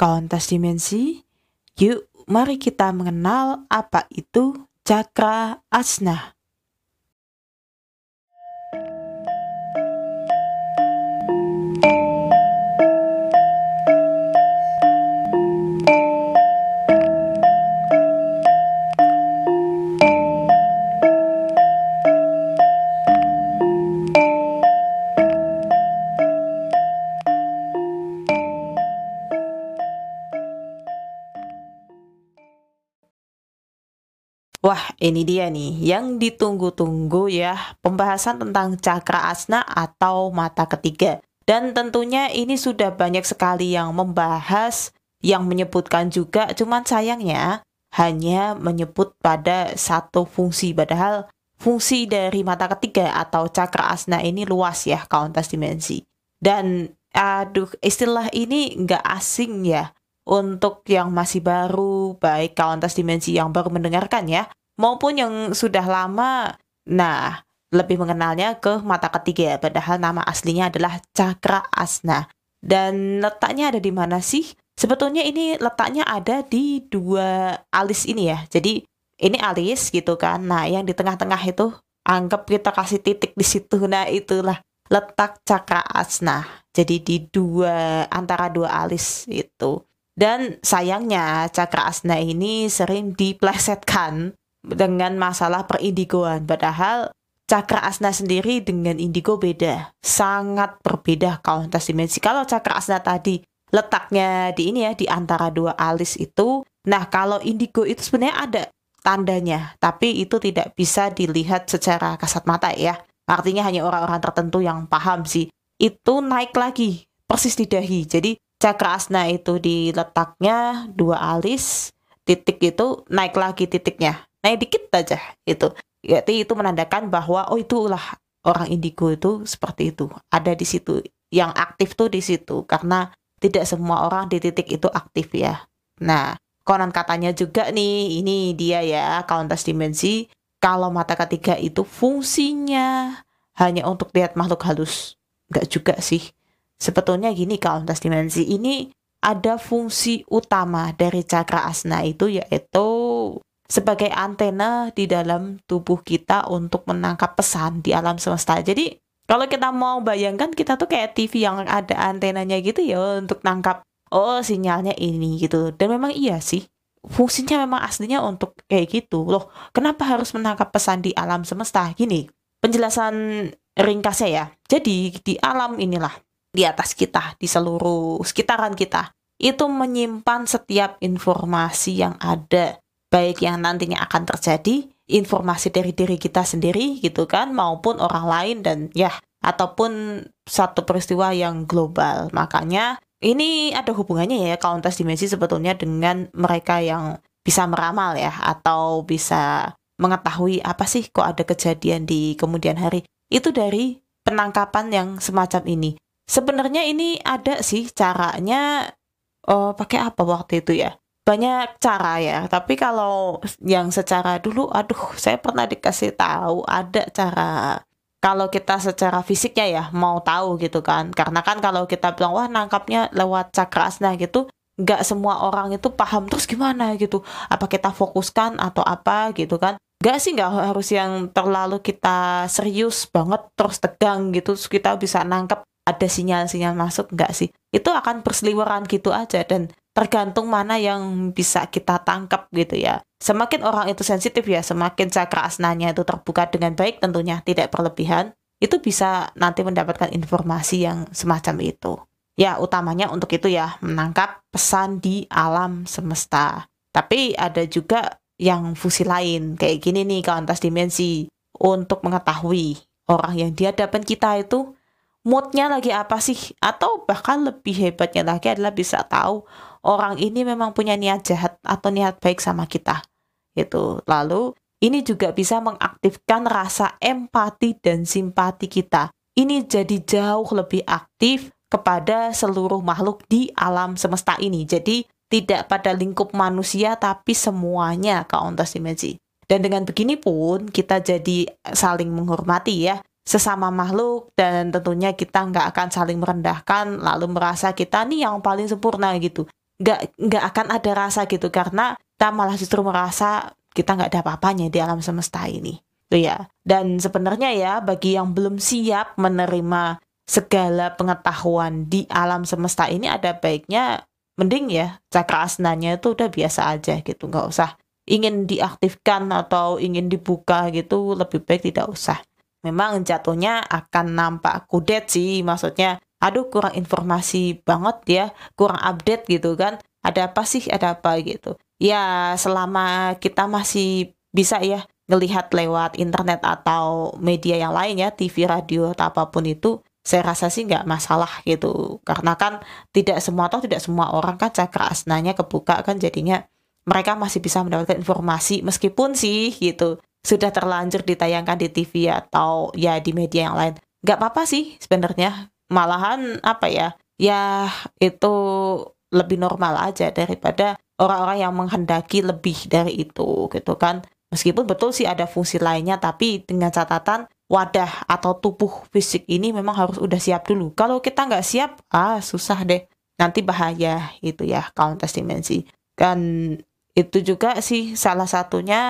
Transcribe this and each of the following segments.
Kauntas dimensi, yuk mari kita mengenal apa itu cakra asna. Wah, ini dia nih yang ditunggu-tunggu ya, pembahasan tentang cakra asna atau mata ketiga. Dan tentunya ini sudah banyak sekali yang membahas, yang menyebutkan juga, cuman sayangnya hanya menyebut pada satu fungsi, padahal fungsi dari mata ketiga atau cakra asna ini luas ya, kauntas dimensi. Dan aduh, istilah ini nggak asing ya untuk yang masih baru, baik kauntas dimensi yang baru mendengarkan ya, maupun yang sudah lama. Nah, lebih mengenalnya ke mata ketiga, padahal nama aslinya adalah cakra asna. Dan letaknya ada di mana sih? Sebetulnya ini letaknya ada di dua alis ini ya. Jadi ini alis gitu kan. Nah, yang di tengah-tengah itu anggap kita kasih titik di situ. Nah, itulah letak cakra asna. Jadi di dua antara dua alis itu. Dan sayangnya cakra asna ini sering diplesetkan dengan masalah perindigoan. Padahal cakra asna sendiri dengan indigo beda. Sangat berbeda kauntas dimensi. Kalau cakra asna tadi letaknya di ini ya, di antara dua alis itu. Nah, kalau indigo itu sebenarnya ada tandanya. Tapi itu tidak bisa dilihat secara kasat mata ya. Artinya hanya orang-orang tertentu yang paham sih. Itu naik lagi, persis di dahi. Jadi cakra asna itu di letaknya dua alis, titik itu naik lagi titiknya, naik dikit aja itu. Jadi itu menandakan bahwa oh itulah orang indigo itu seperti itu, ada di situ. Yang aktif tuh di situ karena tidak semua orang di titik itu aktif ya. Nah, konon katanya juga nih, ini dia ya, kauntas dimensi. Kalau mata ketiga itu fungsinya hanya untuk lihat makhluk halus. Enggak juga sih Sebetulnya gini kauntas dimensi ini ada fungsi utama dari cakra asna itu yaitu sebagai antena di dalam tubuh kita untuk menangkap pesan di alam semesta. Jadi kalau kita mau bayangkan kita tuh kayak TV yang ada antenanya gitu ya untuk nangkap oh sinyalnya ini gitu. Dan memang iya sih fungsinya memang aslinya untuk kayak gitu loh. Kenapa harus menangkap pesan di alam semesta? Gini, penjelasan ringkasnya ya. Jadi di alam inilah di atas kita, di seluruh sekitaran kita, itu menyimpan setiap informasi yang ada, baik yang nantinya akan terjadi, informasi dari diri kita sendiri gitu kan, maupun orang lain dan ya, ataupun satu peristiwa yang global. Makanya ini ada hubungannya ya kauntas dimensi sebetulnya dengan mereka yang bisa meramal ya, atau bisa mengetahui apa sih kok ada kejadian di kemudian hari. Itu dari penangkapan yang semacam ini. Sebenarnya ini ada sih caranya oh, pakai apa waktu itu ya? Banyak cara ya, tapi kalau yang secara dulu aduh saya pernah dikasih tahu ada cara kalau kita secara fisiknya ya mau tahu gitu kan. Karena kan kalau kita bilang wah nangkapnya lewat cakra asna gitu, nggak semua orang itu paham terus gimana gitu. Apa kita fokuskan atau apa gitu kan? Gak sih nggak harus yang terlalu kita serius banget terus tegang gitu terus kita bisa nangkep ada sinyal-sinyal masuk enggak sih? Itu akan berseliweran gitu aja dan tergantung mana yang bisa kita tangkap gitu ya. Semakin orang itu sensitif ya semakin cakra asnanya itu terbuka dengan baik tentunya tidak berlebihan itu bisa nanti mendapatkan informasi yang semacam itu. Ya utamanya untuk itu ya menangkap pesan di alam semesta. Tapi ada juga yang fungsi lain kayak gini nih kauntas dimensi. Untuk mengetahui orang yang di hadapan kita itu moodnya lagi apa sih? Atau bahkan lebih hebatnya lagi adalah bisa tahu orang ini memang punya niat jahat atau niat baik sama kita itu lalu ini juga bisa mengaktifkan rasa empati dan simpati kita. Ini jadi jauh lebih aktif kepada seluruh makhluk di alam semesta ini. Jadi tidak pada lingkup manusia tapi semuanya ke ontas dimensi. Dan dengan begini pun kita jadi saling menghormati ya sesama makhluk dan tentunya kita nggak akan saling merendahkan lalu merasa kita nih yang paling sempurna gitu. Nggak nggak akan ada rasa gitu karena kita malah justru merasa kita nggak ada apa-apanya di alam semesta ini. Tuh ya. Dan sebenarnya ya bagi yang belum siap menerima segala pengetahuan di alam semesta ini ada baiknya mending ya cakra asnanya itu udah biasa aja gitu. Nggak usah ingin diaktifkan atau ingin dibuka gitu lebih baik tidak usah memang jatuhnya akan nampak kudet sih maksudnya aduh kurang informasi banget ya kurang update gitu kan. Ada apa sih? Ada apa? gitu. Ya selama kita masih bisa ya ngelihat lewat internet atau media yang lain ya TV radio atau apa pun itu saya rasa sih nggak masalah gitu. Karena kan tidak semua atau tidak semua orang kan cakra asnanya kebuka kan jadinya mereka masih bisa mendapatkan informasi meskipun sih gitu sudah terlanjur ditayangkan di TV atau ya di media yang lain nggak apa-apa sih sebenarnya malahan apa ya ya itu lebih normal aja daripada orang-orang yang menghendaki lebih dari itu gitu kan Meskipun betul sih ada fungsi lainnya, tapi dengan catatan wadah atau tubuh fisik ini memang harus udah siap dulu. Kalau kita nggak siap, ah susah deh. Nanti bahaya itu ya countess dimensi. Dan itu juga sih salah satunya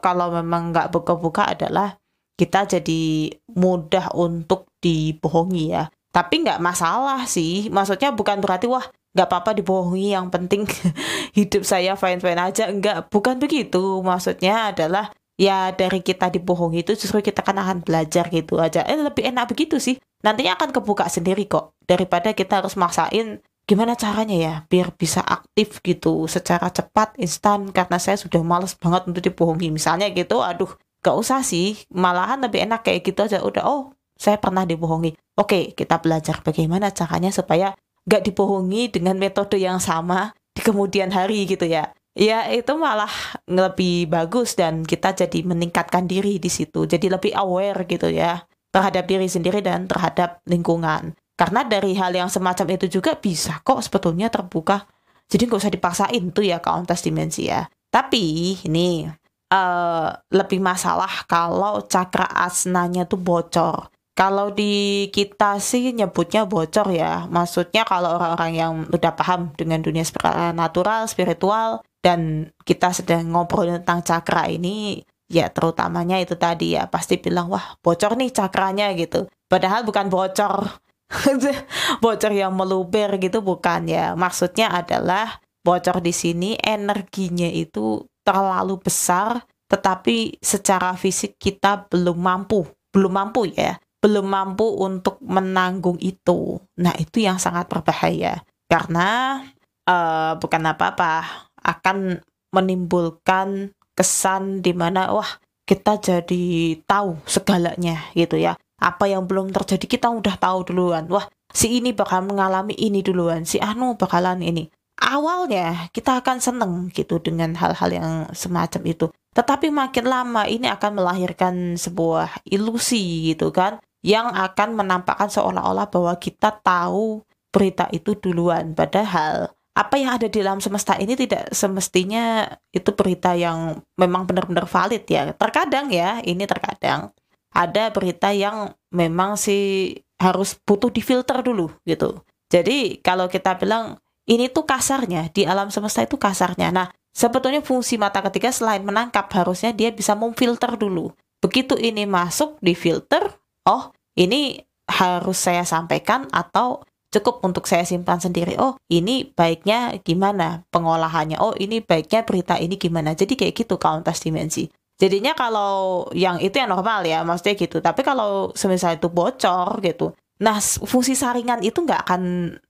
kalau memang nggak buka-buka adalah kita jadi mudah untuk dibohongi ya. Tapi nggak masalah sih. Maksudnya bukan berarti wah nggak apa-apa dibohongi yang penting hidup saya fine fine aja enggak bukan begitu maksudnya adalah ya dari kita dibohongi itu justru kita kan akan belajar gitu aja eh lebih enak begitu sih nantinya akan kebuka sendiri kok daripada kita harus maksain gimana caranya ya biar bisa aktif gitu secara cepat instan karena saya sudah males banget untuk dibohongi. Misalnya gitu aduh gak usah sih. Malahan lebih enak kayak gitu aja. Udah oh saya pernah dibohongi. Oke kita belajar bagaimana caranya supaya gak dibohongi dengan metode yang sama di kemudian hari gitu ya. Ya itu malah lebih bagus dan kita jadi meningkatkan diri di situ. Jadi lebih aware gitu ya terhadap diri sendiri dan terhadap lingkungan karena dari hal yang semacam itu juga bisa kok sebetulnya terbuka jadi nggak usah dipaksain tuh ya kauntas dimensi ya tapi ini uh, lebih masalah kalau cakra asnanya tuh bocor kalau di kita sih nyebutnya bocor ya. Maksudnya kalau orang-orang yang udah paham dengan dunia natural, spiritual, dan kita sedang ngobrol tentang cakra ini, ya terutamanya itu tadi ya, pasti bilang, wah bocor nih cakranya gitu. Padahal bukan bocor. bocor yang meluber gitu bukan ya. Maksudnya adalah bocor di sini energinya itu terlalu besar, tetapi secara fisik kita belum mampu. Belum mampu ya belum mampu untuk menanggung itu. Nah, itu yang sangat berbahaya karena uh, bukan apa-apa akan menimbulkan kesan di mana wah kita jadi tahu segalanya gitu ya. Apa yang belum terjadi kita udah tahu duluan. Wah, si ini bakal mengalami ini duluan, si anu bakalan ini. Awalnya kita akan seneng gitu dengan hal-hal yang semacam itu. Tetapi makin lama ini akan melahirkan sebuah ilusi gitu kan yang akan menampakkan seolah-olah bahwa kita tahu berita itu duluan. Padahal apa yang ada di dalam semesta ini tidak semestinya itu berita yang memang benar-benar valid ya. Terkadang ya, ini terkadang ada berita yang memang sih harus butuh difilter dulu gitu. Jadi kalau kita bilang ini tuh kasarnya di alam semesta itu kasarnya. Nah, sebetulnya fungsi mata ketiga selain menangkap harusnya dia bisa memfilter dulu. Begitu ini masuk di filter, oh ini harus saya sampaikan atau cukup untuk saya simpan sendiri. Oh, ini baiknya gimana pengolahannya? Oh, ini baiknya berita ini gimana? Jadi kayak gitu kauntas dimensi. Jadinya kalau yang itu yang normal ya, maksudnya gitu. Tapi kalau semisal itu bocor gitu, nah fungsi saringan itu nggak akan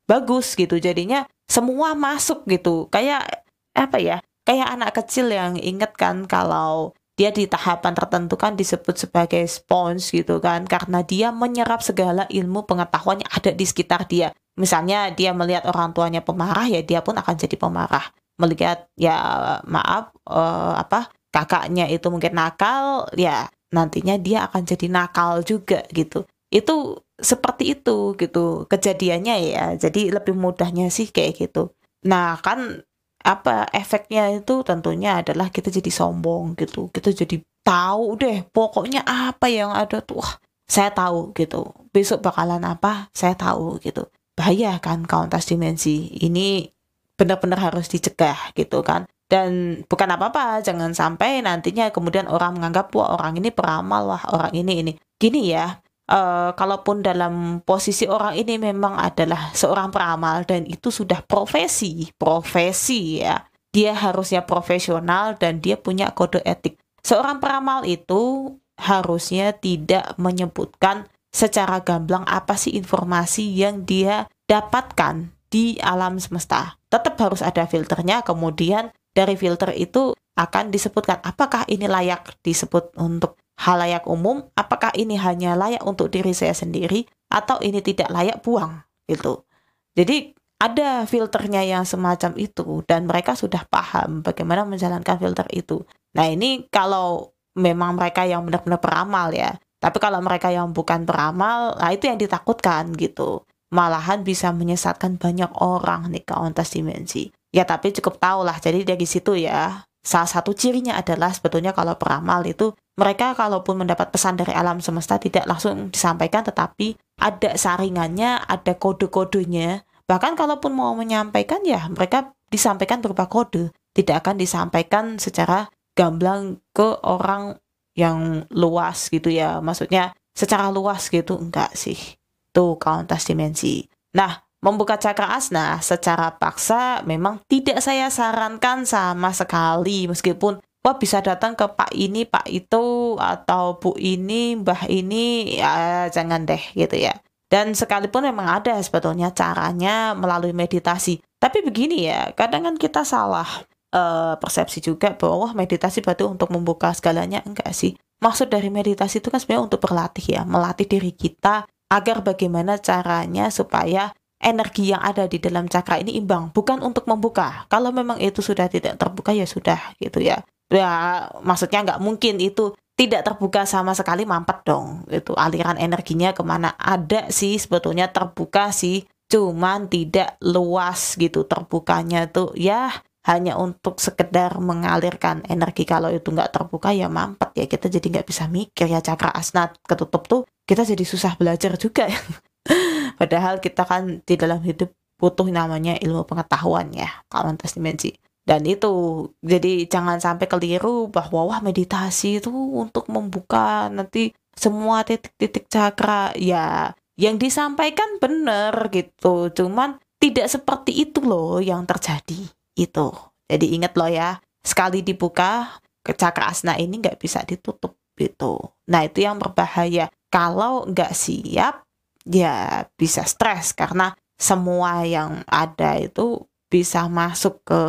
bagus gitu. Jadinya semua masuk gitu. Kayak apa ya? Kayak anak kecil yang inget kan kalau dia di tahapan tertentu kan disebut sebagai spons gitu kan karena dia menyerap segala ilmu pengetahuan yang ada di sekitar dia misalnya dia melihat orang tuanya pemarah ya dia pun akan jadi pemarah melihat ya maaf uh, apa kakaknya itu mungkin nakal ya nantinya dia akan jadi nakal juga gitu. Itu seperti itu gitu kejadiannya ya. Jadi lebih mudahnya sih kayak gitu. Nah kan apa efeknya itu tentunya adalah kita jadi sombong gitu. Kita jadi tahu deh pokoknya apa yang ada tuh. Wah saya tahu gitu. Besok bakalan apa? Saya tahu gitu. Bahaya kan kauntas dimensi. Ini benar-benar harus dicegah gitu kan dan bukan apa-apa jangan sampai nantinya kemudian orang menganggap wah orang ini peramal wah orang ini ini gini ya uh, kalaupun dalam posisi orang ini memang adalah seorang peramal dan itu sudah profesi, profesi ya. Dia harusnya profesional dan dia punya kode etik. Seorang peramal itu harusnya tidak menyebutkan secara gamblang apa sih informasi yang dia dapatkan di alam semesta. Tetap harus ada filternya, kemudian dari filter itu akan disebutkan apakah ini layak disebut untuk halayak umum, apakah ini hanya layak untuk diri saya sendiri atau ini tidak layak buang gitu. Jadi ada filternya yang semacam itu dan mereka sudah paham bagaimana menjalankan filter itu. Nah, ini kalau memang mereka yang benar-benar peramal ya. Tapi kalau mereka yang bukan peramal, nah itu yang ditakutkan gitu. Malahan bisa menyesatkan banyak orang nih ke dimensi. Ya tapi cukup tahu lah, jadi dari situ ya salah satu cirinya adalah sebetulnya kalau peramal itu mereka kalaupun mendapat pesan dari alam semesta tidak langsung disampaikan tetapi ada saringannya, ada kode-kodenya. Bahkan kalaupun mau menyampaikan ya mereka disampaikan berupa kode, tidak akan disampaikan secara gamblang ke orang yang luas gitu ya. Maksudnya secara luas gitu enggak sih. Tuh kauntas dimensi. Nah, Membuka cakra asna secara paksa memang tidak saya sarankan sama sekali meskipun wah bisa datang ke pak ini, pak itu atau bu ini, mbah ini ya jangan deh gitu ya. Dan sekalipun memang ada sebetulnya caranya melalui meditasi. Tapi begini ya, kadang kan kita salah uh, persepsi juga bahwa meditasi berarti untuk membuka segalanya enggak sih. Maksud dari meditasi itu kan sebenarnya untuk berlatih ya, melatih diri kita agar bagaimana caranya supaya energi yang ada di dalam cakra ini imbang, bukan untuk membuka. Kalau memang itu sudah tidak terbuka ya sudah gitu ya. Ya maksudnya nggak mungkin itu tidak terbuka sama sekali mampet dong. Itu aliran energinya ke mana ada sih sebetulnya terbuka sih, cuman tidak luas gitu terbukanya tuh ya hanya untuk sekedar mengalirkan energi kalau itu nggak terbuka ya mampet ya kita jadi nggak bisa mikir ya cakra asnat ketutup tuh kita jadi susah belajar juga Padahal kita kan di dalam hidup butuh namanya ilmu pengetahuan ya, kalau lintas dimensi. Dan itu, jadi jangan sampai keliru bahwa wah meditasi itu untuk membuka nanti semua titik-titik cakra. Ya, yang disampaikan benar gitu, cuman tidak seperti itu loh yang terjadi. Itu. Jadi ingat loh ya, sekali dibuka, ke cakra asna ini nggak bisa ditutup gitu. Nah itu yang berbahaya. Kalau nggak siap, ya bisa stres karena semua yang ada itu bisa masuk ke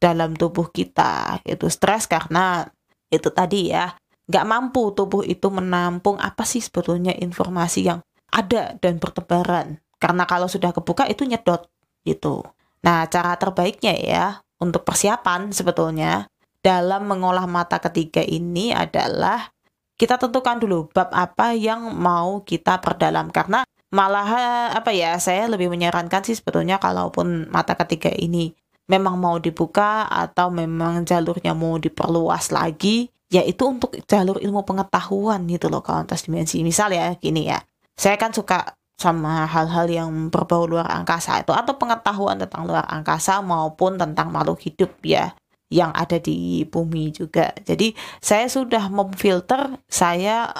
dalam tubuh kita. Itu stres karena itu tadi ya nggak mampu tubuh itu menampung apa sih sebetulnya informasi yang ada dan bertebaran. Karena kalau sudah kebuka itu nyedot gitu. Nah cara terbaiknya ya untuk persiapan sebetulnya dalam mengolah mata ketiga ini adalah kita tentukan dulu bab apa yang mau kita perdalam. Karena malah apa ya saya lebih menyarankan sih sebetulnya kalaupun mata ketiga ini memang mau dibuka atau memang jalurnya mau diperluas lagi ya itu untuk jalur ilmu pengetahuan gitu loh kalau atas dimensi. Misal ya gini ya saya kan suka sama hal-hal yang berbau luar angkasa itu atau pengetahuan tentang luar angkasa maupun tentang makhluk hidup ya yang ada di bumi juga. Jadi saya sudah memfilter saya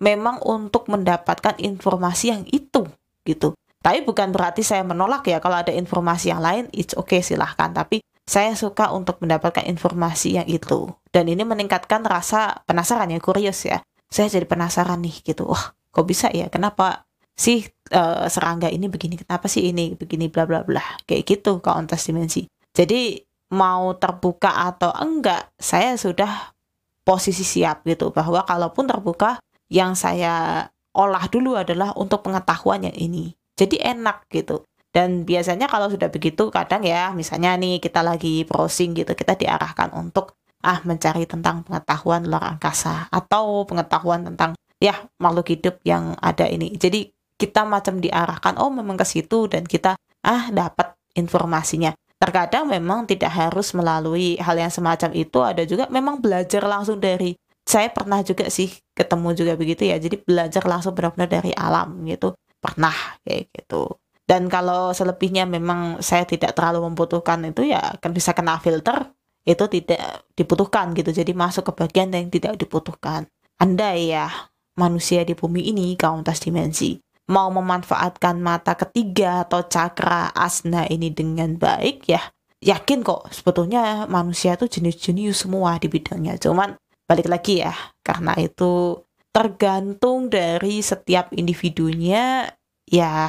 memang untuk mendapatkan informasi yang itu gitu. Tapi bukan berarti saya menolak ya kalau ada informasi yang lain, it's okay silahkan. Tapi saya suka untuk mendapatkan informasi yang itu. Dan ini meningkatkan rasa penasaran ya, kurios ya. Saya jadi penasaran nih gitu. Wah, kok bisa ya? Kenapa sih uh, serangga ini begini? Kenapa sih ini begini bla bla bla? Kayak gitu kalau dimensi. Jadi mau terbuka atau enggak, saya sudah posisi siap gitu bahwa kalaupun terbuka yang saya olah dulu adalah untuk pengetahuan yang ini. Jadi enak gitu. Dan biasanya kalau sudah begitu kadang ya misalnya nih kita lagi browsing gitu kita diarahkan untuk ah mencari tentang pengetahuan luar angkasa atau pengetahuan tentang ya makhluk hidup yang ada ini. Jadi kita macam diarahkan oh memang ke situ dan kita ah dapat informasinya. Terkadang memang tidak harus melalui hal yang semacam itu, ada juga memang belajar langsung dari saya pernah juga sih ketemu juga begitu ya. Jadi belajar langsung benar-benar dari alam gitu. Pernah kayak gitu. Dan kalau selebihnya memang saya tidak terlalu membutuhkan itu ya kan bisa kena filter itu tidak dibutuhkan gitu. Jadi masuk ke bagian yang tidak dibutuhkan. Anda ya manusia di bumi ini kauntas dimensi mau memanfaatkan mata ketiga atau cakra asna ini dengan baik ya yakin kok sebetulnya manusia itu jenis-jenis semua di bidangnya. Cuman balik lagi ya karena itu tergantung dari setiap individunya ya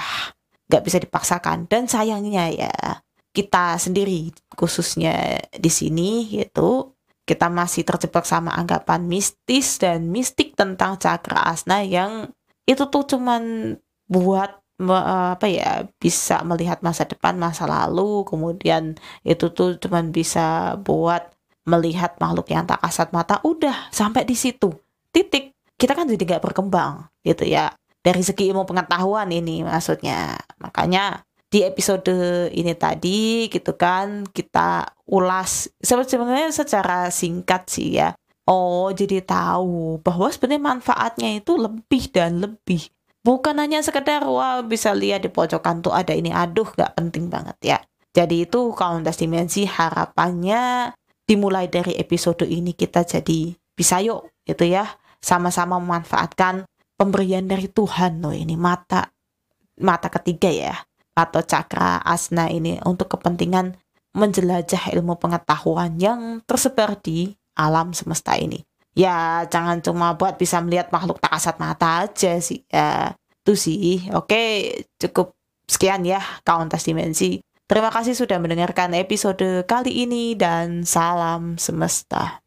nggak bisa dipaksakan. Dan sayangnya ya kita sendiri khususnya di sini yaitu kita masih terjebak sama anggapan mistis dan mistik tentang cakra asna yang itu tuh cuman buat apa ya bisa melihat masa depan masa lalu. Kemudian itu tuh cuman bisa buat melihat makhluk yang tak kasat mata. Udah sampai di situ. Titik. Kita kan jadi nggak berkembang gitu ya. Dari segi ilmu pengetahuan ini maksudnya. Makanya di episode ini tadi gitu kan kita ulas. Sebenarnya secara singkat sih ya. Oh, jadi tahu bahwa sebenarnya manfaatnya itu lebih dan lebih. Bukan hanya sekedar wah bisa lihat di pojokan tuh ada ini aduh gak penting banget ya. Jadi itu Kauntas Dimensi harapannya dimulai dari episode ini kita jadi bisa yuk gitu ya sama-sama memanfaatkan pemberian dari Tuhan loh ini mata mata ketiga ya atau cakra asna ini untuk kepentingan menjelajah ilmu pengetahuan yang tersebar di alam semesta ini. Ya jangan cuma buat bisa melihat makhluk tak kasat mata aja sih. Ya, itu sih. Oke, cukup sekian ya Kauntas Dimensi. Terima kasih sudah mendengarkan episode kali ini dan salam semesta.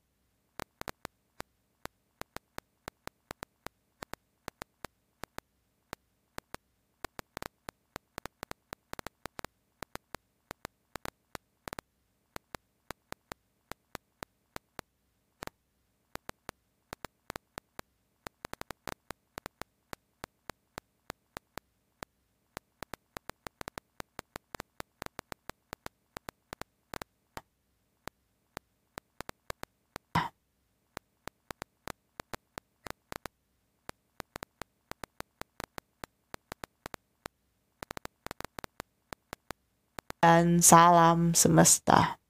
Dan salam semesta.